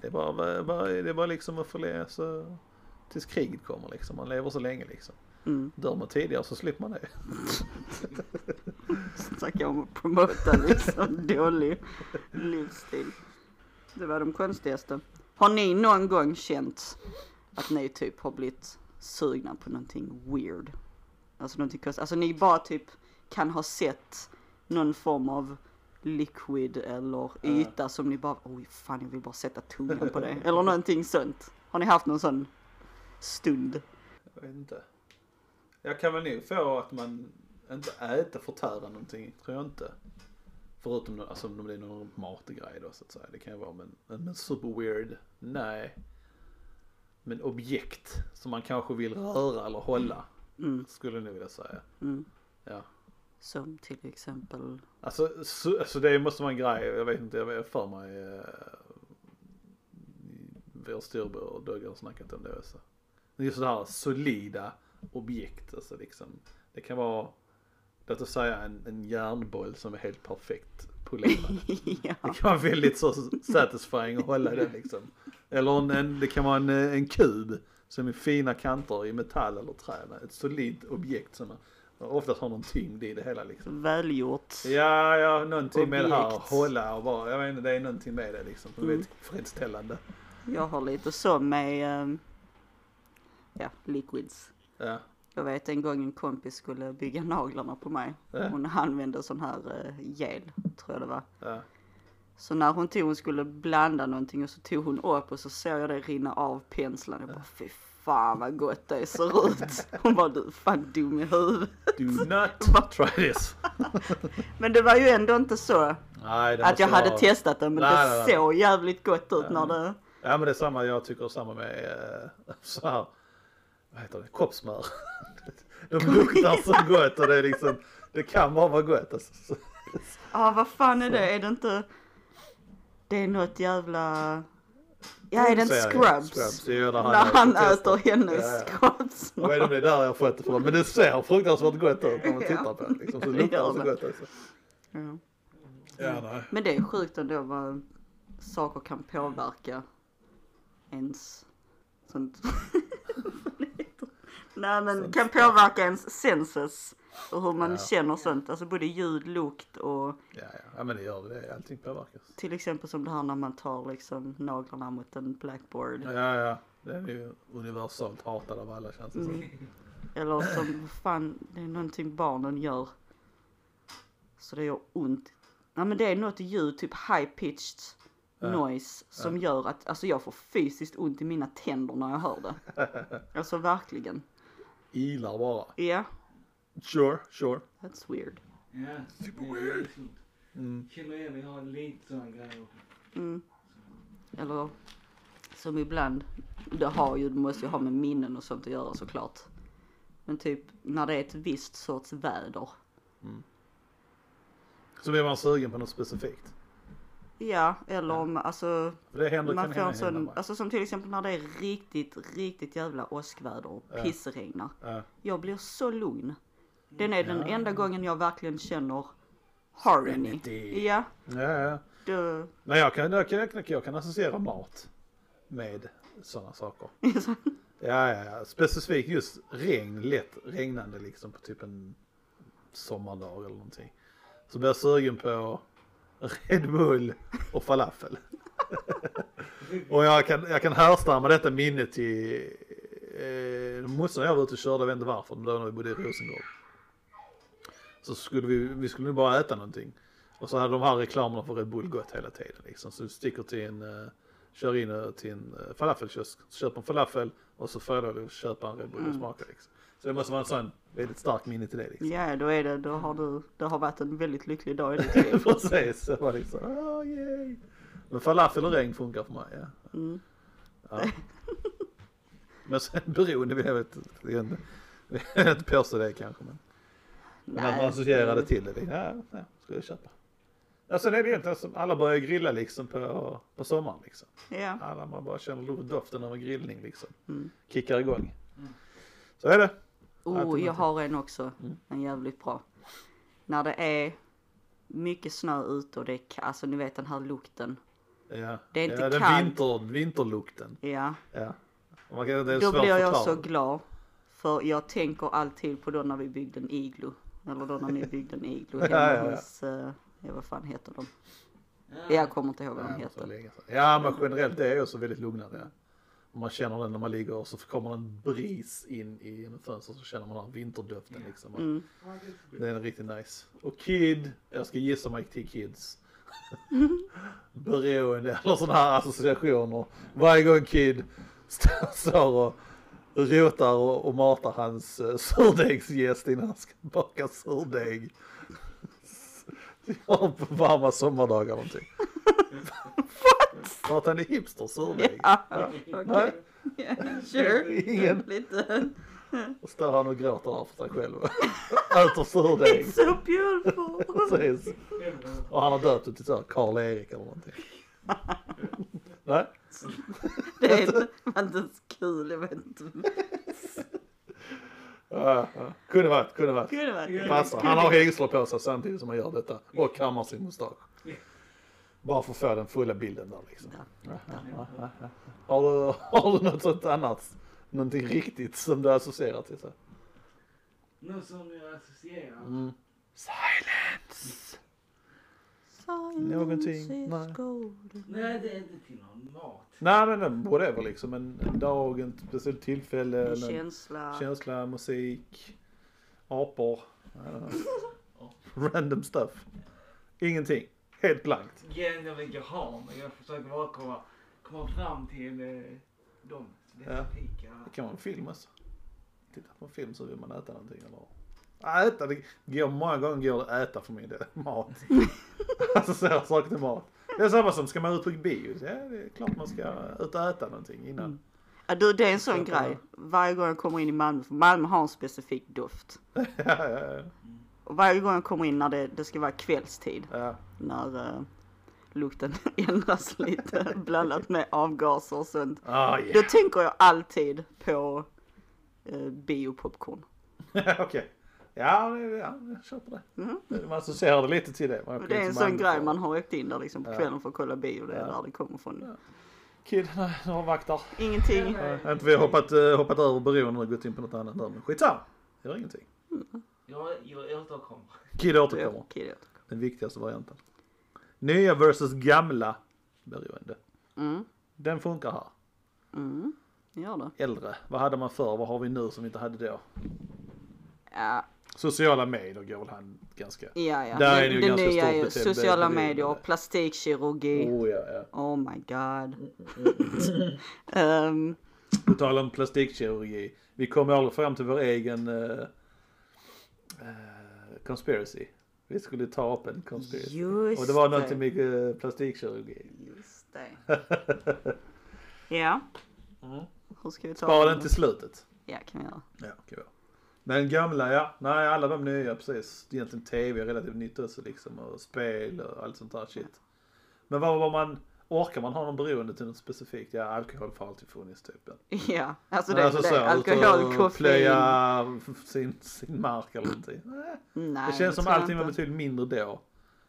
Det är bara, bara, det är bara liksom att få så tills kriget kommer liksom. Man lever så länge liksom. Mm. Dör man tidigare så slipper man det. [laughs] Snacka om att promota liksom dålig livsstil. Det var de konstigaste. Har ni någon gång känt att ni typ har blivit sugna på någonting weird? Alltså någonting konstigt. Alltså ni bara typ kan ha sett någon form av liquid eller yta som ni bara, oj fan jag vill bara sätta tungan på det. Eller någonting sånt. Har ni haft någon sån stund? Jag vet inte. Jag kan väl nog få att man inte äter, förtära någonting. Tror jag inte. Förutom alltså, om det är någon matgrej då så att säga. Det kan ju vara men, men super weird. Nej. Men objekt som man kanske vill röra eller hålla. Mm, Skulle jag nog vilja säga. mm. Ja. Som till exempel, Alltså, så, alltså det måste vara en grej, jag vet inte, jag vet för mig. Eh, vår storbror och Dogge har snackat om det också. Det just sådana här solida objekt, alltså liksom. Det kan vara, låt oss säga en, en järnboll som är helt perfekt polerad. [laughs] ja. Det kan vara väldigt så satisfying att hålla den liksom. Eller en, en, det kan vara en, en kub som är fina kanter i metall eller trä. Ett solidt objekt som oftast har någon tyngd i det hela liksom. Välgjort. Ja, ja, någonting med det här att Objekt. hålla och bara, jag vet inte, det är någonting med det liksom. Som är Mm. väldigt tillfredsställande. Jag har lite så med, ehm, ja, liquids. Ja, Jag vet en gång en kompis skulle bygga naglarna på mig. Ja. Hon använde sån här uh, gel, tror jag det var. ja. Så när hon tog, hon skulle blanda någonting och så tog hon upp och så såg jag det rinna av penslarna. Jag bara, fy fan vad gott det ser ut. Hon bara, du fan dum i huvudet. Do not try this. [laughs] Men det var ju ändå inte så Nej, att jag hade vara- testat det, men Nej, det nej, såg jävligt gott ut när det... Ja men det är samma, jag tycker samma med eh, [laughs] så här, vad heter det, koppsmör. [laughs] De luktar så gott och det är liksom, det kan bara vara gott alltså. Så- Ja, vad fan är det? Är det inte... Det är något jävla... Ja, är det inte Scrubs? Scrubs, När han testar. äter hennes Ja, ja. Scrubs. Jag vet inte om det är där jag har fått det från, men det ser fruktansvärt gott ut när man tittar på det. Liksom, så Det luktar så gott alltså. Ja. Ja, nej. Men det är sjukt ändå vad saker kan påverka ens sånt. [laughs] Det. Nej men kan påverka ens senses och hur man Ja. känner sånt. Alltså både ljud, lukt och Ja, ja. ja, men det gör det. Allting påverkas. till exempel som det här när man tar liksom naglarna mot en blackboard. Ja, ja. Den är ju universalt hatad av alla känns det som. Mm. Eller som, fan, det är någonting barnen gör. Så det gör ont. Nej men det är något ljud, typ high pitched noise som gör att, alltså jag får fysiskt ont i mina tänder när jag hör det. [laughs] Alltså verkligen. Ilar bara. Ja, Sure, sure. that's weird. Ja, Super weird. Känner igen, jag har lite sådana grejer. Mm. Eller som ibland, det har ju, det måste ju ha med minnen och sånt att göra såklart. Men typ när det är ett visst sorts väder. Så blir man sugen på något specifikt. Ja, eller om alltså det händer, man får en sån, alltså som till exempel när det är riktigt, riktigt jävla åskväder och Ja. pissregnar. Ja. Jag blir så lugn. Den är den Ja. enda gången jag verkligen känner harmony. Ja, Ja, ja. då, Nej, jag kan, jag kan, jag kan, jag kan associera mat med sådana saker. [laughs] Ja, ja, ja. Specifikt just regn, lätt regnande liksom på typ en sommardag eller någonting. Så blir jag sugen på Red Bull och falafel. [laughs] och jag kan, jag kan härstamma detta minne till eh, morsan och jag var ute och körde, jag vet inte varför, men då när vi bodde i Rosengård. Så skulle vi, vi skulle nu bara äta någonting. Och så hade de här reklamerna för Red Bull gått hela tiden liksom. Så du sticker till en, uh, kör in till en uh, falafelkiosk, köper en falafel och så får du köpa en Red Bull och smaka liksom. Så det måste vara en sån väldigt stark minne till det liksom. ja då är det, då har du, det har varit en väldigt lycklig dag i ditt [laughs] liv. Precis, det var liksom, oh, yay. Men falafel och regn funkar för mig, ja. Mm. ja. Men sen beroende vill jag vet inte, jag inte påstå det kanske men. Men att man associerade till det, ja, ja, ska jag köpa. Ja, sen är det egentligen som alla börjar grilla liksom på, på sommaren liksom. Ja, Alla man bara känner doften av en grillning liksom. Mm. Kickar igång. Så är det. Oh, jag har en också, Mm. en jävligt bra. När det är mycket snö ute och det är ka- alltså ni vet den här lukten. Ja, Det är inte ja, kallt. vinter, vinterlukten. Ja, Ja. Man kan, det är då svårt blir jag förklara. så glad. För jag tänker alltid på då när vi byggde en iglo. Eller då när ni byggde en iglo [laughs] hemma Ja, ja, ja. hos, eh, ja vad fan heter de? Jag kommer inte ihåg vad de heter. ja men generellt det är ju också väldigt lugnande. Man känner den när man ligger och så kommer en bris in i en fönster så känner man den här vinterdoften liksom. Mm. Det är riktigt nice. Och Kid, jag ska gissa mig till Kids. [laughs] Beroende eller sådana här associationer. Varje gång Kid står- och rotar och, och matar hans uh, surdegsgäst innan han ska baka surdeg. [laughs] Ja, på varma sommardagar någonting. [laughs] För att han är hipster surdeg. Ja, okej. Ja, Sure. Ingen. Lite. Och står han och gråter där för sig själv. Äter surdeg. It's so beautiful. Precis. Och han har döpt det till så Karl-Erik eller någonting. Nej? Det är inte, inte ens kul, jag vet inte. Ja, ja. Kunde varit, kunde varit. Kunde varit. Passar. Han har hängslar på sig samtidigt som han gör detta. Och kammar sin mustasch. Bara för att få den fulla bilden där liksom. Ja, ja, [laughs] ja. Har, du, har du något sånt annat? Någonting riktigt som du associerar till? Så? Något som jag associerar. Mm. Silence! Någonting, Silence is nej. golden. Nej, det är inte till någon mat. Nej men en- whatever liksom. En, en dag, en speciellt tillfälle. En känsla. känsla, musik, apor. Know. [laughs] Random stuff. Ingenting. Helt blankt. Igen, jag vill har, men jag försöker bara komma, komma fram till eh, de specifika. Det kan vara en film också. Titta på en film så vill man äta någonting eller? Ja, Äta, det går många gånger går det att äta för min del. Mat. [laughs] alltså sådana saker till mat. Det är samma som, ska man ut på bio? Ja, det är klart man ska ut och äta någonting innan. Ja, du, det är en sån grej. Varje gång jag kommer in i Malmö, för Malmö har en specifik doft. [laughs] ja, ja, ja. Och varje gång jag kommer in när det, det ska vara kvällstid, ja. när uh, lukten [laughs] ändras lite [laughs] blandat med avgaser och sånt. Då yeah. tänker jag alltid på uh, biopopcorn. [laughs] Okej. Ja, det- ja, jag köper det. Mm. Man associerar det lite till det. Det är en sån grej man har åkt in där liksom på Ja. kvällen för att kolla bio. Det är Ja. där det kommer från. Ja. Kid, nej, nu har vaktar. Ingenting. Ja, inte vi har hoppat, eh, hoppat över beroende och gått in på något annat där, men skitsamma. Det gör ingenting. Jag, jag återkommer. Kid återkommer. Den viktigaste varianten. Nya versus gamla beroende. Mm. Den funkar här. Mm. Gör det? Äldre. Vad hade man förr? Vad har vi nu som vi inte hade då? Ja, Sociala medier går väl han ganska... ja. ja. Där är det, det ju det ganska nya är ju sociala medier, plastikkirurgi. Oh ja, ja. Oh my god. [laughs] Ehm, På tal om plastikkirurgi. Vi kom ju aldrig fram till vår egen uh, conspiracy. Vi skulle ta upp en conspiracy. Just Och det var någonting med eh, plastikkirurgi. just det. [laughs] ja. Mm. Hur ska vi ta Spara den till slutet. Ja, kan vi göra. Ja, okej. bra. Men gamla, ja. Nej, alla de nya, precis. Egentligen tv är relativt nytt också liksom. Och spel och allt sånt där shit. Men vad var man, orkar man ha någon beroende till något specifikt? Ja, alkohol har alltid funnits typ. Ja. [laughs] Ja, alltså det är alltså det. så, Alkohol, koffein. plöja sin, sin mark eller någonting. Nej, Nej, det känns som allting var betydligt mindre då.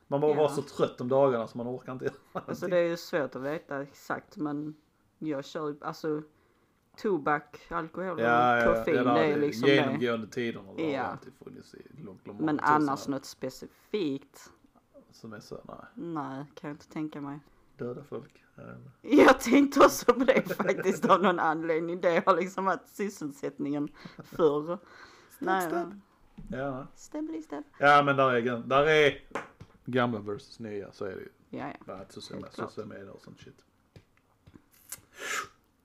Man bara Ja. var så trött om dagarna så man orkar inte göra Alltså det är ju svårt att veta exakt men jag kör ju, alltså tobak, alkohol Ja, ja, och ja, koffein ja, det är liksom det. genomgående tiderna. Det Ja. har alltid funnits i långt, långt Men annars något specifikt? Som är så, nej. Nej, kan jag inte tänka mig. Döda folk. Ja. Jag tänkte också på det faktiskt av någon anledning. Det har liksom varit sysselsättningen förr. Nej. Ja, Stabilistab. ja men där är, där är gamla versus nya så är det ju. Ja, ja. Annat sociala, och sånt shit.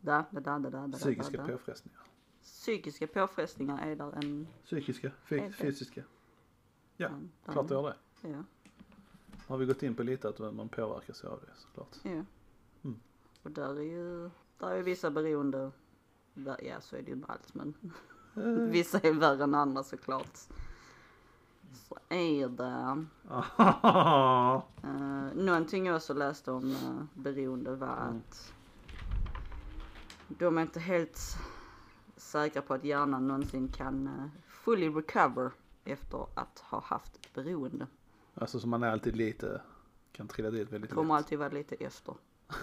Da, da, da, da, da, Psykiska da, da. påfrestningar. Psykiska påfrestningar är där en... Psykiska, fysiska. Ja, klart det gör det. Ja, Har vi gått in på lite att man påverkas av det såklart. ja. Mm. Och där är ju, där är vissa beroende. Ja, så är det ju med allt men [laughs] vissa är värre än andra såklart. Så är det. Uh, [laughs] någonting jag också läste om uh, beroende var Mm. att de är inte helt säkra på att hjärnan någonsin kan uh, fully recover efter att ha haft beroende. Alltså som man är alltid lite, kan trilla dit väldigt Kommer lätt. alltid vara lite efter. [laughs]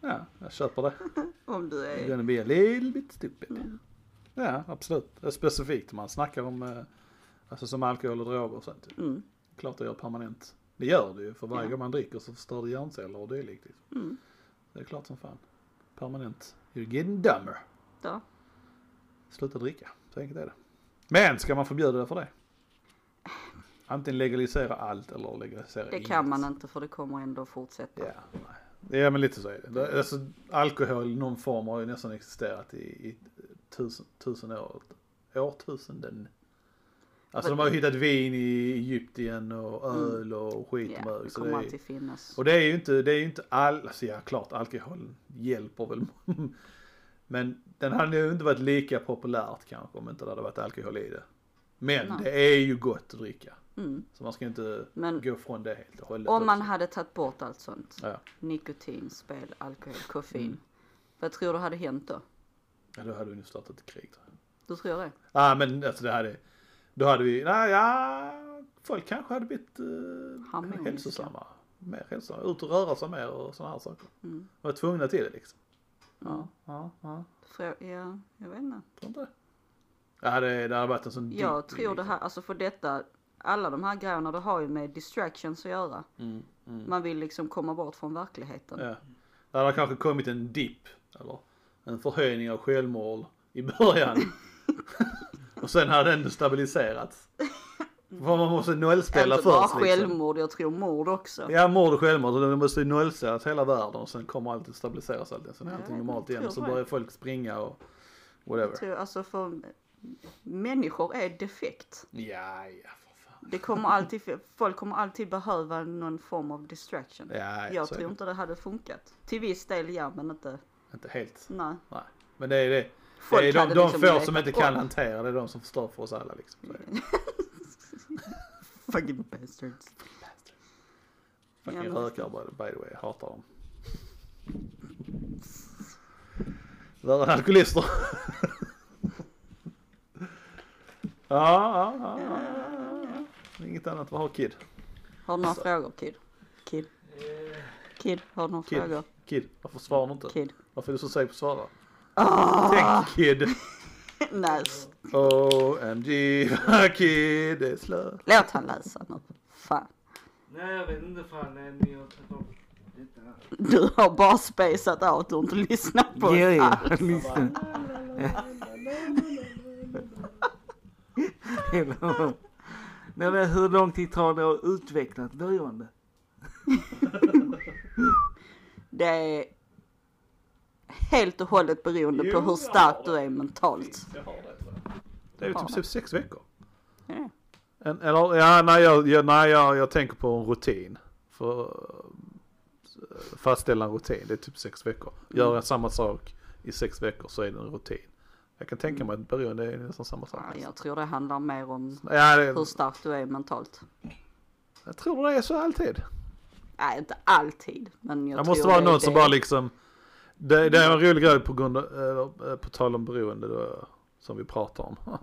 Ja, jag köper det. [laughs] Om du är... be a little bit stupid. Mm. Ja, absolut. Specifikt om man snackar om, eh, alltså som alkohol och droger och sånt. Mm, Klart det gör permanent. Det gör det ju, för varje Ja. gång man dricker så förstör det hjärnceller och dylikt. liksom. mm, Det är klart som fan. Permanent. You're getting dumber. ja. Sluta dricka, så enkelt är det. Men ska man förbjuda det för det? Antingen legalisera allt eller legalisera Det inget. kan man inte för det kommer ändå fortsätta. Ja, nej. ja men lite så är det. Alltså, alkohol i någon form har ju nästan existerat i, i tusen, tusen år. Årtusenden. Alltså de har ju hittat vin i Egypten och öl och skit och Ja, mög. det så det är, finnas. och det är ju inte, det är ju inte all, alltså ja klart alkohol hjälper väl. [laughs] Men den hade ju inte varit lika populärt kanske om inte det hade varit alkohol i det. Men Nej. det är ju gott att dricka. Mm. Så man ska inte Men gå från det helt och hållet. om man också. hade tagit bort allt sånt. Ja. Nikotin, spel, alkohol, koffein. Mm. Vad tror du hade hänt då? ja, då hade vi nu startat ett krig tror jag. Du tror det? Ja men alltså det hade, då hade vi, nej ja, folk kanske hade blivit Harmoniska. hälsosamma. Mer hälsosamma, ut och röra sig mer och sådana här saker. Mm. Var tvungna till det liksom. Mm. Ja, ja, ja. Frå- ja, jag vet inte. Tror inte det. Ja det, det hade varit en sån Jag tror det här, alltså för detta, alla de här grejerna det har ju med distractions att göra. Mm, mm. Man vill liksom komma bort från verkligheten. Ja. Det hade kanske kommit en dipp eller en förhöjning av självmord i början. [laughs] och sen hade den stabiliserats. För man måste nollställa Inte bara först liksom. självmord, jag tror mord också. Ja, mord och självmord. Det måste ju nollställas hela världen och sen kommer allt att stabiliseras alltid. Sen är allting normalt igen och så börjar folk springa och whatever. Jag tror, alltså för människor är defekt. Ja, ja. Det kommer alltid, folk kommer alltid behöva någon form av distraction. Ja, ja, jag tror inte det hade funkat. Till viss del ja, men inte, Inte helt. nej. Nej. Men det är det. Folk det är de, hade de liksom få som inte kan om. hantera det är de som förstör för oss alla liksom. [laughs] Fucking bastards. Fucking Ja, rökare by, the way, jag hatar dem. Värre alkoholister. [laughs] ja, ja, ja, ja. Inget annat, vad har Kid? Har du några frågor Kid? Kid? Kid, har du några Kid. frågor? Kid, varför svarar du inte? Kid? Varför är du så seg på att svara? Ah! Tänk Kid. [laughs] nice. OMG, vad Kid är slö. Låt han läsa nu. Fan. nej jag vet inte fan när ni har tagit upp. Du har bara spejsat out och inte lyssnat på Ja, oss ja, alls. lyssna. Eller, Nej, men hur lång tid tar det att utveckla ett beroende? [laughs] Det är helt och hållet beroende på hur stark du är mentalt. Det är ju typ sex veckor. Ja. En, eller ja, nej, jag, jag, nej jag, jag tänker på en rutin. För eh, fastställa en rutin, det är typ sex veckor. Gör jag samma sak i sex veckor så är det en rutin. Jag kan tänka mig att beroende är nästan samma sak. Ja, jag tror det handlar mer om Ja, det, hur stark du är mentalt. jag tror det är så alltid. Nej, inte alltid. Men jag Det måste vara det, någon det, som bara liksom, det, det är en rolig grej på grund av, eh, på tal om beroende då, som vi pratar om. [laughs]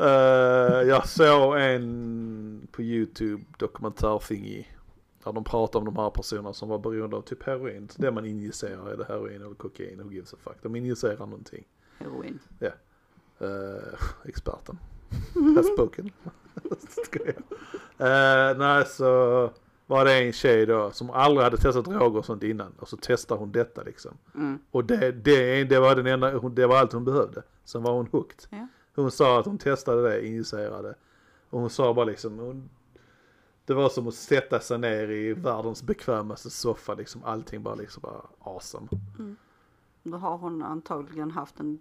Eh, jag såg en på YouTube dokumentärthingy. Där de pratar om de här personerna som var beroende av typ heroin. Det man injicerar, är det heroin eller kokain, who gives a fuck. De injicerar någonting. Heroin. Uh, experten. [laughs] Has spoken. Uh, nej så var det en tjej då som aldrig hade testat droger och sånt innan. Och så testar hon detta liksom. Mm. Och det, det, det var den enda, det var allt hon behövde. Sen var hon hooked. Ja. Hon sa att hon testade det, injicerade. Och hon sa bara liksom, hon, det var som att sätta sig ner i världens bekvämaste soffa liksom. Allting bara liksom bara awesome. Då har hon antagligen haft en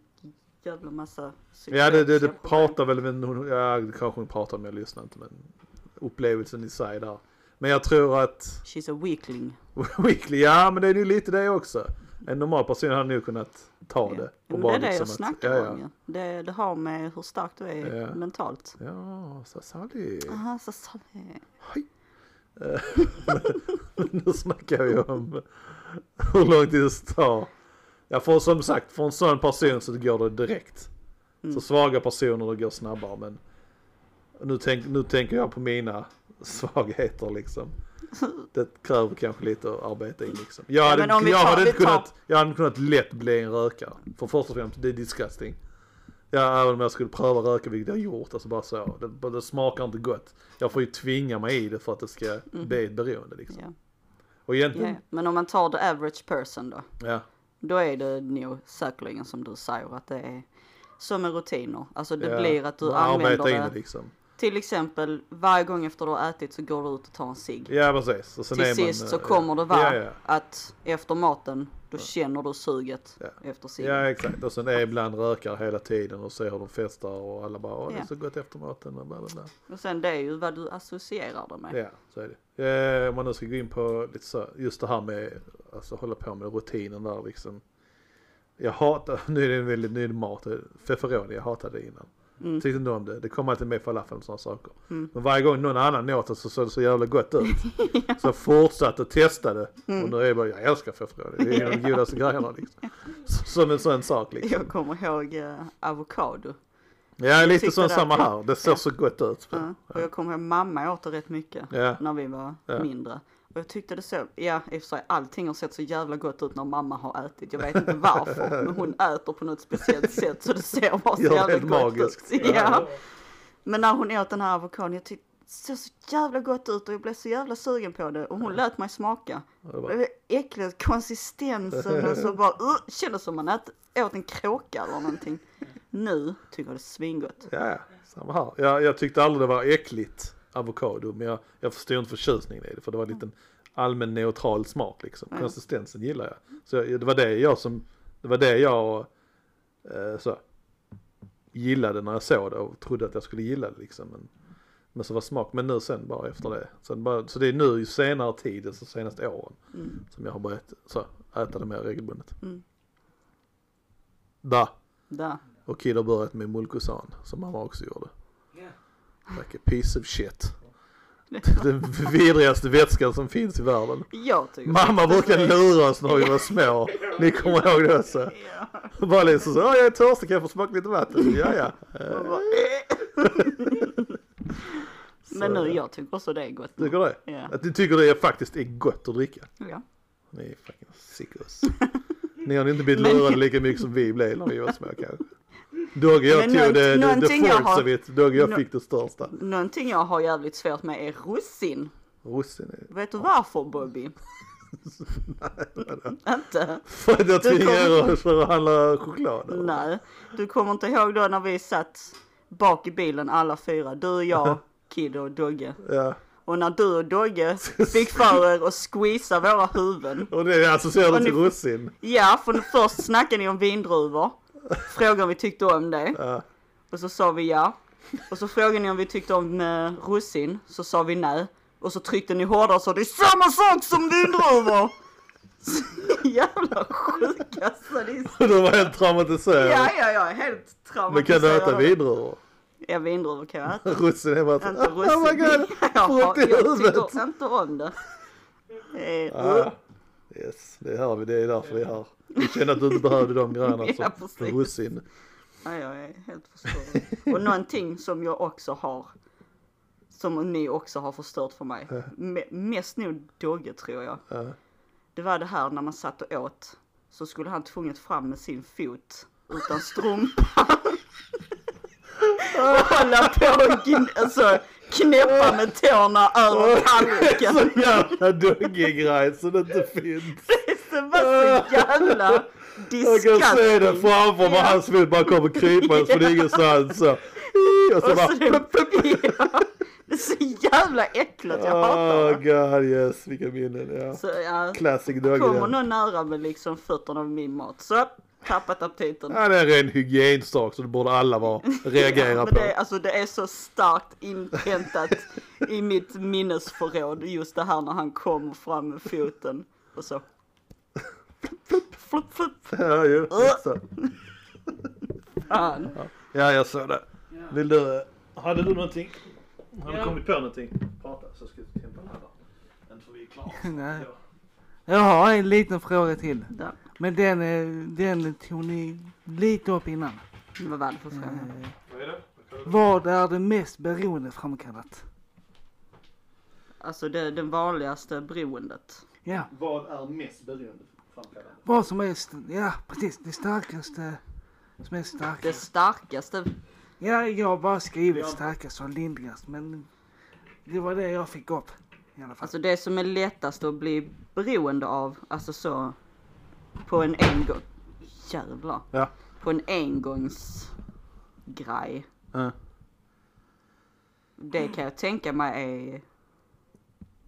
jävla massa Ja det, det, det pratar väl, men hon, ja det kanske hon pratar om, jag lyssnar inte men upplevelsen i sig där. Men jag tror att She's a weakling. [laughs] Weekly, ja men det är ju lite det också. En normal person hade nog kunnat ta Ja. det. Bara det är det jag liksom att- snackar ja, om ju. Det, det har med hur stark du är Ja. mentalt. Ja, så sannolikt. Aha, så sa det. [laughs] Nu snackar vi om hur lång tid det tar. Ja för som sagt, för en sån person så går det direkt. Mm. Så svaga personer det går snabbare men nu, tänk, nu tänker jag på mina [laughs] svagheter liksom. [laughs] Det kräver kanske lite att arbeta in liksom. Jag Ja, hade, vi jag tar- hade inte tar- kunnat, jag hade kunnat lätt bli en rökare. För först och främst, det är disgusting. Ja, även om jag skulle pröva röka, vilket jag gjort, alltså bara så. Det, det smakar inte gott. Jag får ju tvinga mig i det för att det ska bli ett beroende liksom. Ja. Och Ja, egentligen, ja. Men om man tar the average person då. ja. Då är det nog säkerligen som du säger att det är som med rutiner. Alltså det ja, blir att du man använder arbetar in det. det liksom. Till exempel varje gång efter du har ätit så går du ut och tar en cigg. Ja precis. Och sen Till man, sist så eh, kommer det vara Ja, ja. att efter maten då känner du suget Ja. efter ciggen. Ja exakt. Och sen är ibland rökare hela tiden och ser hur de festar och alla bara åh det är så gott efter maten och bla bla bla. Och sen det är ju vad du associerar det med. Ja så är det. Eh, om man nu ska gå in på lite så, just det här med, alltså hålla på med rutinen där liksom. Jag hatar, [laughs] nu är det en väldigt ny mat, feferoni, jag hatade det innan. Mm. Tyckte inte om det, det kom alltid med falafel och sådana saker. Mm. Men varje gång någon annan åt det så såg det så jävla gott ut. [laughs] Så jag fortsatte att testa det. Mm. Och nu är jag bara, jag älskar feferoni, det är en av de godaste grejerna liksom. [laughs] Som en sån sak liksom. Jag kommer ihåg eh, avokado. Ja lite sån samma här, det ser Ja. så gott ut. Ja. Och jag kommer ihåg mamma åt det rätt mycket Ja. när vi var Ja. mindre. Och jag tyckte det så, ja i och för sig allting har sett så jävla gott ut när mamma har ätit. Jag vet inte varför, [laughs] men hon äter på något speciellt sätt så det ser bara så jävla gott magiskt. ut. Ja. Men när hon åt den här avokadon, jag tyckte det såg så jävla gott ut och jag blev så jävla sugen på det och hon lät mig smaka. Det var äckligt, konsistensen och [laughs] så bara, uh, kändes som man ät, åt en kråka eller någonting. Nu tycker jag det är svingott. Ja, ja, samma här. Jag, jag tyckte aldrig det var äckligt avokado men jag, jag förstod inte förtjusningen i det för det var en allmän neutral smak liksom. Ja. Konsistensen gillar jag. Så jag, det var det jag som, det var det jag eh, så, gillade när jag såg det och trodde att jag skulle gilla det liksom. Men, men så var smak, men nu sen bara efter det. Sen bara, så det är nu i senare tid, alltså senaste åren, Mm. som jag har börjat så, äta det mer regelbundet. Mm. Där. Där. Och Kid har börjat med Mulkosan som mamma också gjorde. Like a piece of shit. Den vidrigaste vätskan som finns i världen. Mamma brukar lura oss när vi var små. Ni kommer ihåg det också? Ja. Bara liksom så, "Åh, jag är törstig, kan jag få smaka lite vatten? Ja, ja. Bara, [laughs] Men nu, jag tycker också det är gott. Tycker du det? Ja. Att du tycker det är faktiskt är gott att dricka? ja. Ni är fucking sickos. Ni har inte blivit [laughs] lurade lika mycket som vi blev när vi var små kanske. Dogge jag tog nånt- det, det, det of it. Dogge jag fick det största. Någonting jag har jävligt svårt med är russin. Russin är... Vet du varför Bobby? [laughs] [laughs] Inte? För att jag tvingar er kommer- att handla choklad. eller? Nej. Du kommer inte ihåg då när vi satt bak i bilen alla fyra, du jag, Kid och Dogge. Ja. Och när du och Dogge [laughs] fick för er att squeeza våra huvuden. Och det associerar du till russin. Ja, för först snackade ni om vindruvor. Frågade om vi tyckte om det. Ja. Och så sa vi ja. Och så frågade ni om vi tyckte om eh, russin. Så sa vi nej. Och så tryckte ni hårdare och sa det är samma sak som vindruvor. [laughs] Jävla sjuka är... [laughs] Du var helt traumatiserad. Ja, ja, jag är helt Men traumatiserad. kan du äta vindruvor? Ja, vindruvor kan jag äta. [laughs] Russin är bara Inte oh my god, russin. jag, har, jag tycker inte om det. Eh, Ah, yes, det hör vi, det är därför vi är här. Vi kände att du inte behövde de grejerna [laughs] Ja, som precis. russin. Ja, jag är helt förstörd. Och någonting som jag också har, som ni också har förstört för mig. Me- mest nog Dogge tror jag. Ja. Det var det här när man satt och åt. Så skulle han tvunget fram med sin fot utan strumpa. [laughs] och hålla på och gn- alltså, knäppa med tårna över tallriken. Så jävla duggig-grej så det inte finns. Det var så jävla Jag kan se det disgusting. framför mig, Ja. hans fot bara kommer krypandes från ingenstans så. Och så Och bara, så det, ja, [laughs] det är så jävla äckligt, jag hatar oh det. god yes, vilka minnen. Ja. Så ja, Classic kommer doggy. någon nära med liksom fötterna av min mat så tappat aptiten. Ja, det är en ren hygiensak så det borde alla vara, [laughs] reagera Men på. det, är- alltså, det är så starkt inpräntat i mitt minnesförråd just det här när han kommer fram med foten och så. Flupp, flupp, flupp. Ja, ju. Så. Fan. Ja, jag såg det. Vill du, hade du någonting? Har du Ja. kommit på någonting? Prata så ska hämta den här då. Inte för vi är klara. [laughs] Nej. Jag har en liten fråga till. Ja, Men den, eh, den tog ni lite upp innan. vad var det för fråga? Eh, Vad är det? Det mest beroendeframkallat? Alltså det, det vanligaste beroendet. Ja, Vad är mest beroendeframkallande? vad som är, st- ja precis, det starkaste som är Det starkast. starkaste, Ja, jag har bara skrivit Ja. starkast och lindrigast men det var det jag fick upp i alla fall. alltså det som är lättast att bli beroende av, alltså så på en engång, jävlar. Ja. På en engångsgrej. Ja. Det kan jag tänka mig är,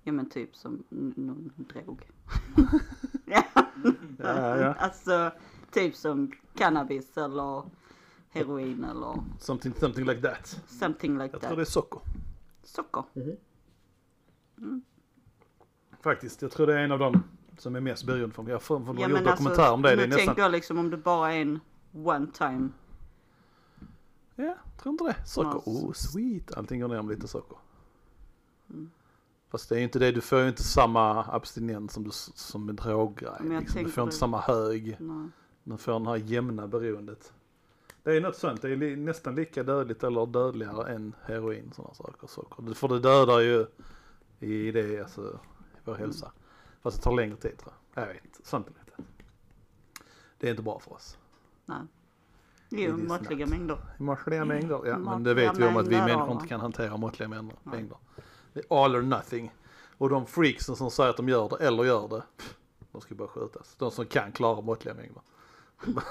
ja men typ som någon drog. [laughs] ja. Ja, ja. Alltså typ som cannabis eller heroin eller Something, something like that. something like Jag tror that. det är socker. Socker. Faktiskt, jag tror det är en av dem som är mest beroendeframkallande. Jag har de har gjort alltså, dokumentär om det. Det är nästan... tänker jag liksom om det bara är en one time. Ja, tror inte det. Socker. Ja, Oh, sweet. Allting går ner med lite socker. Mm. Fast det är ju inte det, du får ju inte samma abstinens som, du, som med droggrej. Liksom. Du får inte det. samma hög. Nej. Du får den här jämna beroendet. Det är något sånt, det är nästan lika dödligt eller dödligare än heroin sådana saker. Socker. För det dödar ju i det, alltså i vår hälsa. Fast det tar längre tid tror jag. Jag vet inte, sånt är lite. Det är inte bra för oss. Nej. Jo, är måttliga mängder. Måttliga mängder, ja. Men det vet vi om att vi människor inte kan hantera måttliga mängder. Nej. Det är all or nothing. Och de freaksen som säger att de gör det eller gör det, de ska bara skjutas. De som kan klara måttliga mängder. [laughs]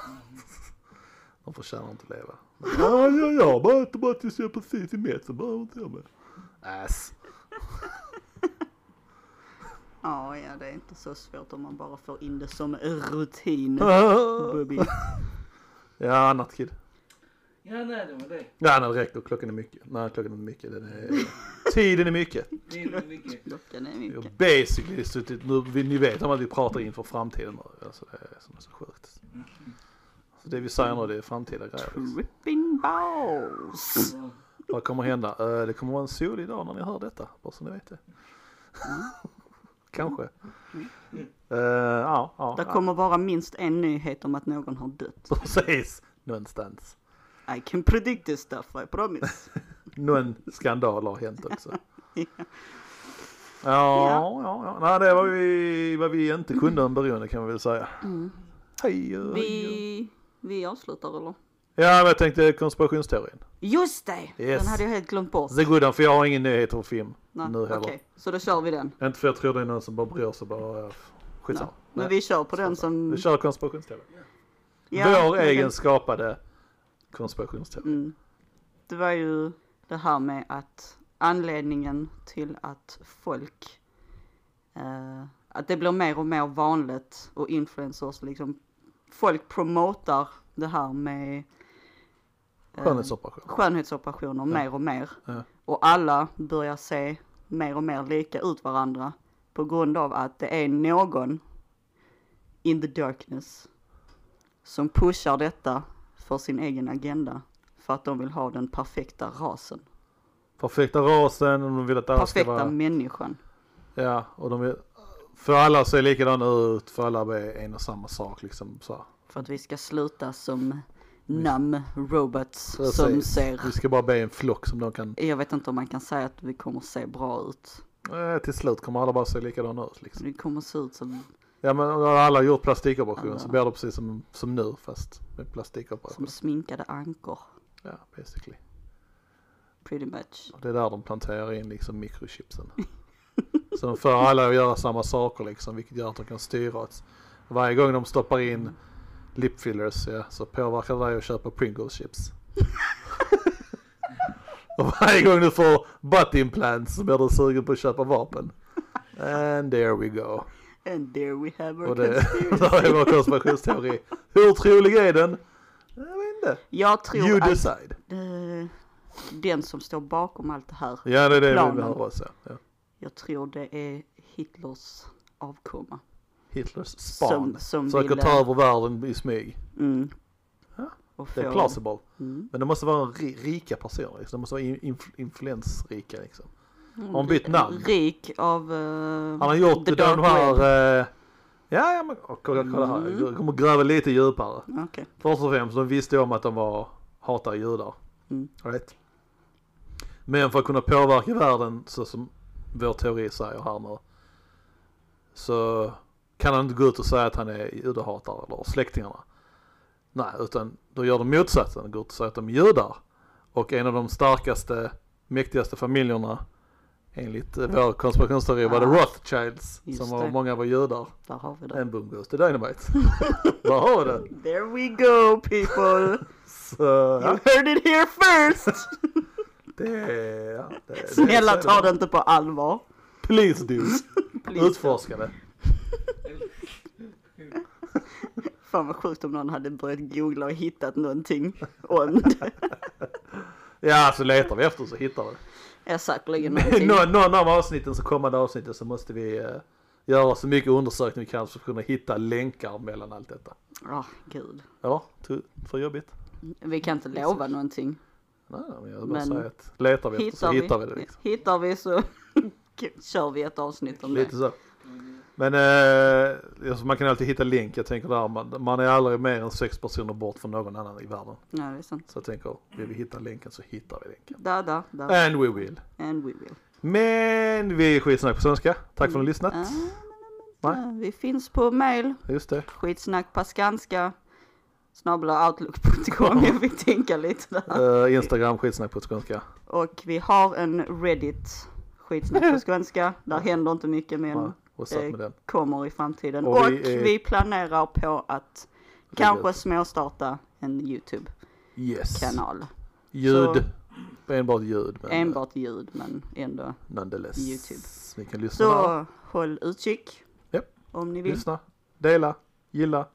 de förtjänar inte att leva. Ja, ja, ja, bara äter bara tills jag är precis i mätt så behöver inte jag med. Ass. Ja, ja, det är inte så svårt om man bara får in det som rutin. [laughs] Bubby. ja, annat kid. Ja, nej det var det. Ja, när det räcker. Klockan är mycket. Nej, klockan är mycket. Den är... Tiden är mycket. Det är mycket. Klockan är Vi mycket. basically suttit, nu, vi- ni vet om att vi pratar inför framtiden nu. Alltså det är som är så sjukt. Så det vi säger nu det är framtida grejer. Tripping balls. Vad kommer hända? Eh, det kommer vara en solig dag när ni hör detta, bara så ni vet det. Kanske. Eh, ja, ja. Det kommer vara minst en nyhet om att någon har dött. ja. [laughs] Precis. Någonstans. I can predict this stuff, I promise. [laughs] Någon skandal har hänt också. [laughs] Ja. Ja, ja, ja. Nej, det var vi, vad vi inte kunde om beroende kan vi väl säga. Mm. Hej, hej, hej. Vi, vi avslutar eller? Ja, men jag tänkte konspirationsteorin. Just det! Yes. Den hade jag helt glömt bort. The good för jag har ingen nyheter och film Nej, nu heller. Okej, så då kör vi den. Inte för jag tror det är någon som bara bryr sig bara. Skitsamma. Nej. Men vi kör på den som... Vi kör konspirationsteorin. Ja, Vår egen den- skapade konspirationsteori. Mm. Det var ju det här med att anledningen till att folk, eh, att det blir mer och mer vanligt och influencers liksom, folk promotar det här med eh, Skönhetsoperation. skönhetsoperationer mer och mer. Ja. Och alla börjar se mer och mer lika ut varandra på grund av att det är någon in the darkness som pushar detta för sin egen agenda. För att de vill ha den perfekta rasen. Perfekta rasen, och de vill att alla ska Perfekta vara... människan. Ja, och de vill... För alla ser likadana ut, för alla är en och samma sak liksom. Så. För att vi ska sluta som numb robots som ser, Vi ska bara be en flock som de kan... jag vet inte om man kan säga att vi kommer se bra ut. Eh, till slut kommer alla bara se likadana ut liksom. Vi kommer se ut som, Ja men när alla har gjort plastikoperation Ja. så blir det precis som, som nu fast med som plastikoperation. sminkade ankor. Ja, basically. Pretty much. Och det är där de planterar in liksom mikrochipsen. [laughs] så de får alla att göra samma saker liksom, vilket gör att de kan styra varje gång de stoppar in lipfillers ja, så påverkar det dig att köpa Pringles chips. [laughs] Och varje gång du får butt implants så blir du sugen på att köpa vapen. And there we go. And there we have our Och det, conspiracy. [laughs] det är vår konspirationsteori. Hur trolig är den? Jag vet inte. Jag tror You att decide. eh, den som står bakom allt det här, Ja det är det vi Planen. behöver också. Ja. jag tror det är Hitlers avkomma. Hitlers span. Som, som Försöker ville, ta över världen i smyg. mm, Ja, Det är plausible. Mm. Men det måste vara ri rika personer. Liksom. Det måste vara inf influensrika liksom. Mm, Har han bytt namn? Rik av uh, Han har gjort the de dark här... eh, ja, ja men kolla, kolla här. Mm. Jag kommer gräva lite djupare. Okej. Först och främst, de visste om att de var hatar judar. Mm. Right? Men för att kunna påverka världen så som vår teori säger här nu. Så kan han inte gå ut och säga att han är judehatare eller släktingarna. Nej, utan då gör de motsatsen. Går ut och säger att de är judar. Och en av de starkaste, mäktigaste familjerna enligt eh, vår konspirationsteori var det Rothschilds. just Som var, det. många var judar. Där har vi det. En goes to dynamite. [laughs] Där har vi det. There we go people! Så, You heard it here first! [laughs] det, ja, det, det, Snälla är ta det inte på allvar. Please do. [laughs] Please. Utforska det. Fan vad sjukt om någon hade börjat googla och hittat någonting om [laughs] det. Ja, så letar vi efter så hittar vi det. Ja säkerligen [laughs] någonting. någon, någon av avsnitten, så kommande avsnitten så måste vi eh, göra så mycket undersökning vi kan för att kunna hitta länkar mellan allt detta. Ja, gud. Ja, för jobbigt. Vi kan inte lova någonting. Nej, men jag vill bara säga att letar vi efter så Hittar vi, hittar vi det. Liksom. hittar vi så [laughs] kör vi ett avsnitt om Lite det. så. Men eh, alltså man kan alltid hitta länk. Jag tänker där, man, man är aldrig mer än sex personer bort från någon annan i världen. Ja, det är sant. Så jag tänker, vill vi hitta länken så hittar vi länken. Där, där, där. And we will. And we will. Men vi är skitsnack på svenska. Tack för att ni har lyssnat. Ah, Nej. vi finns på mail, Just det. skitsnack på skanska, outlook.com. Jag [laughs] fick tänka lite där. Eh, Instagram skitsnack på skånska. Och vi har en Reddit, skitsnack på skånska. Där händer inte mycket men och satt eh, med den. kommer i framtiden. Och Och, vi vi, planerar på att kanske småstarta en YouTube-kanal. Yes. Ljud. Enbart ljud. Men Enbart ljud men ändå. nonetheless. YouTube. Vi kan lyssna. Så håll utkik. Japp. Om ni vill. Lyssna. Dela. Gilla.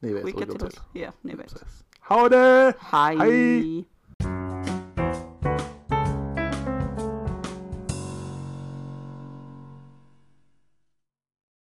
Ni vet hur Skicka det går till till. Ja, ni vet. Precis. Ha det! Hej! Hej!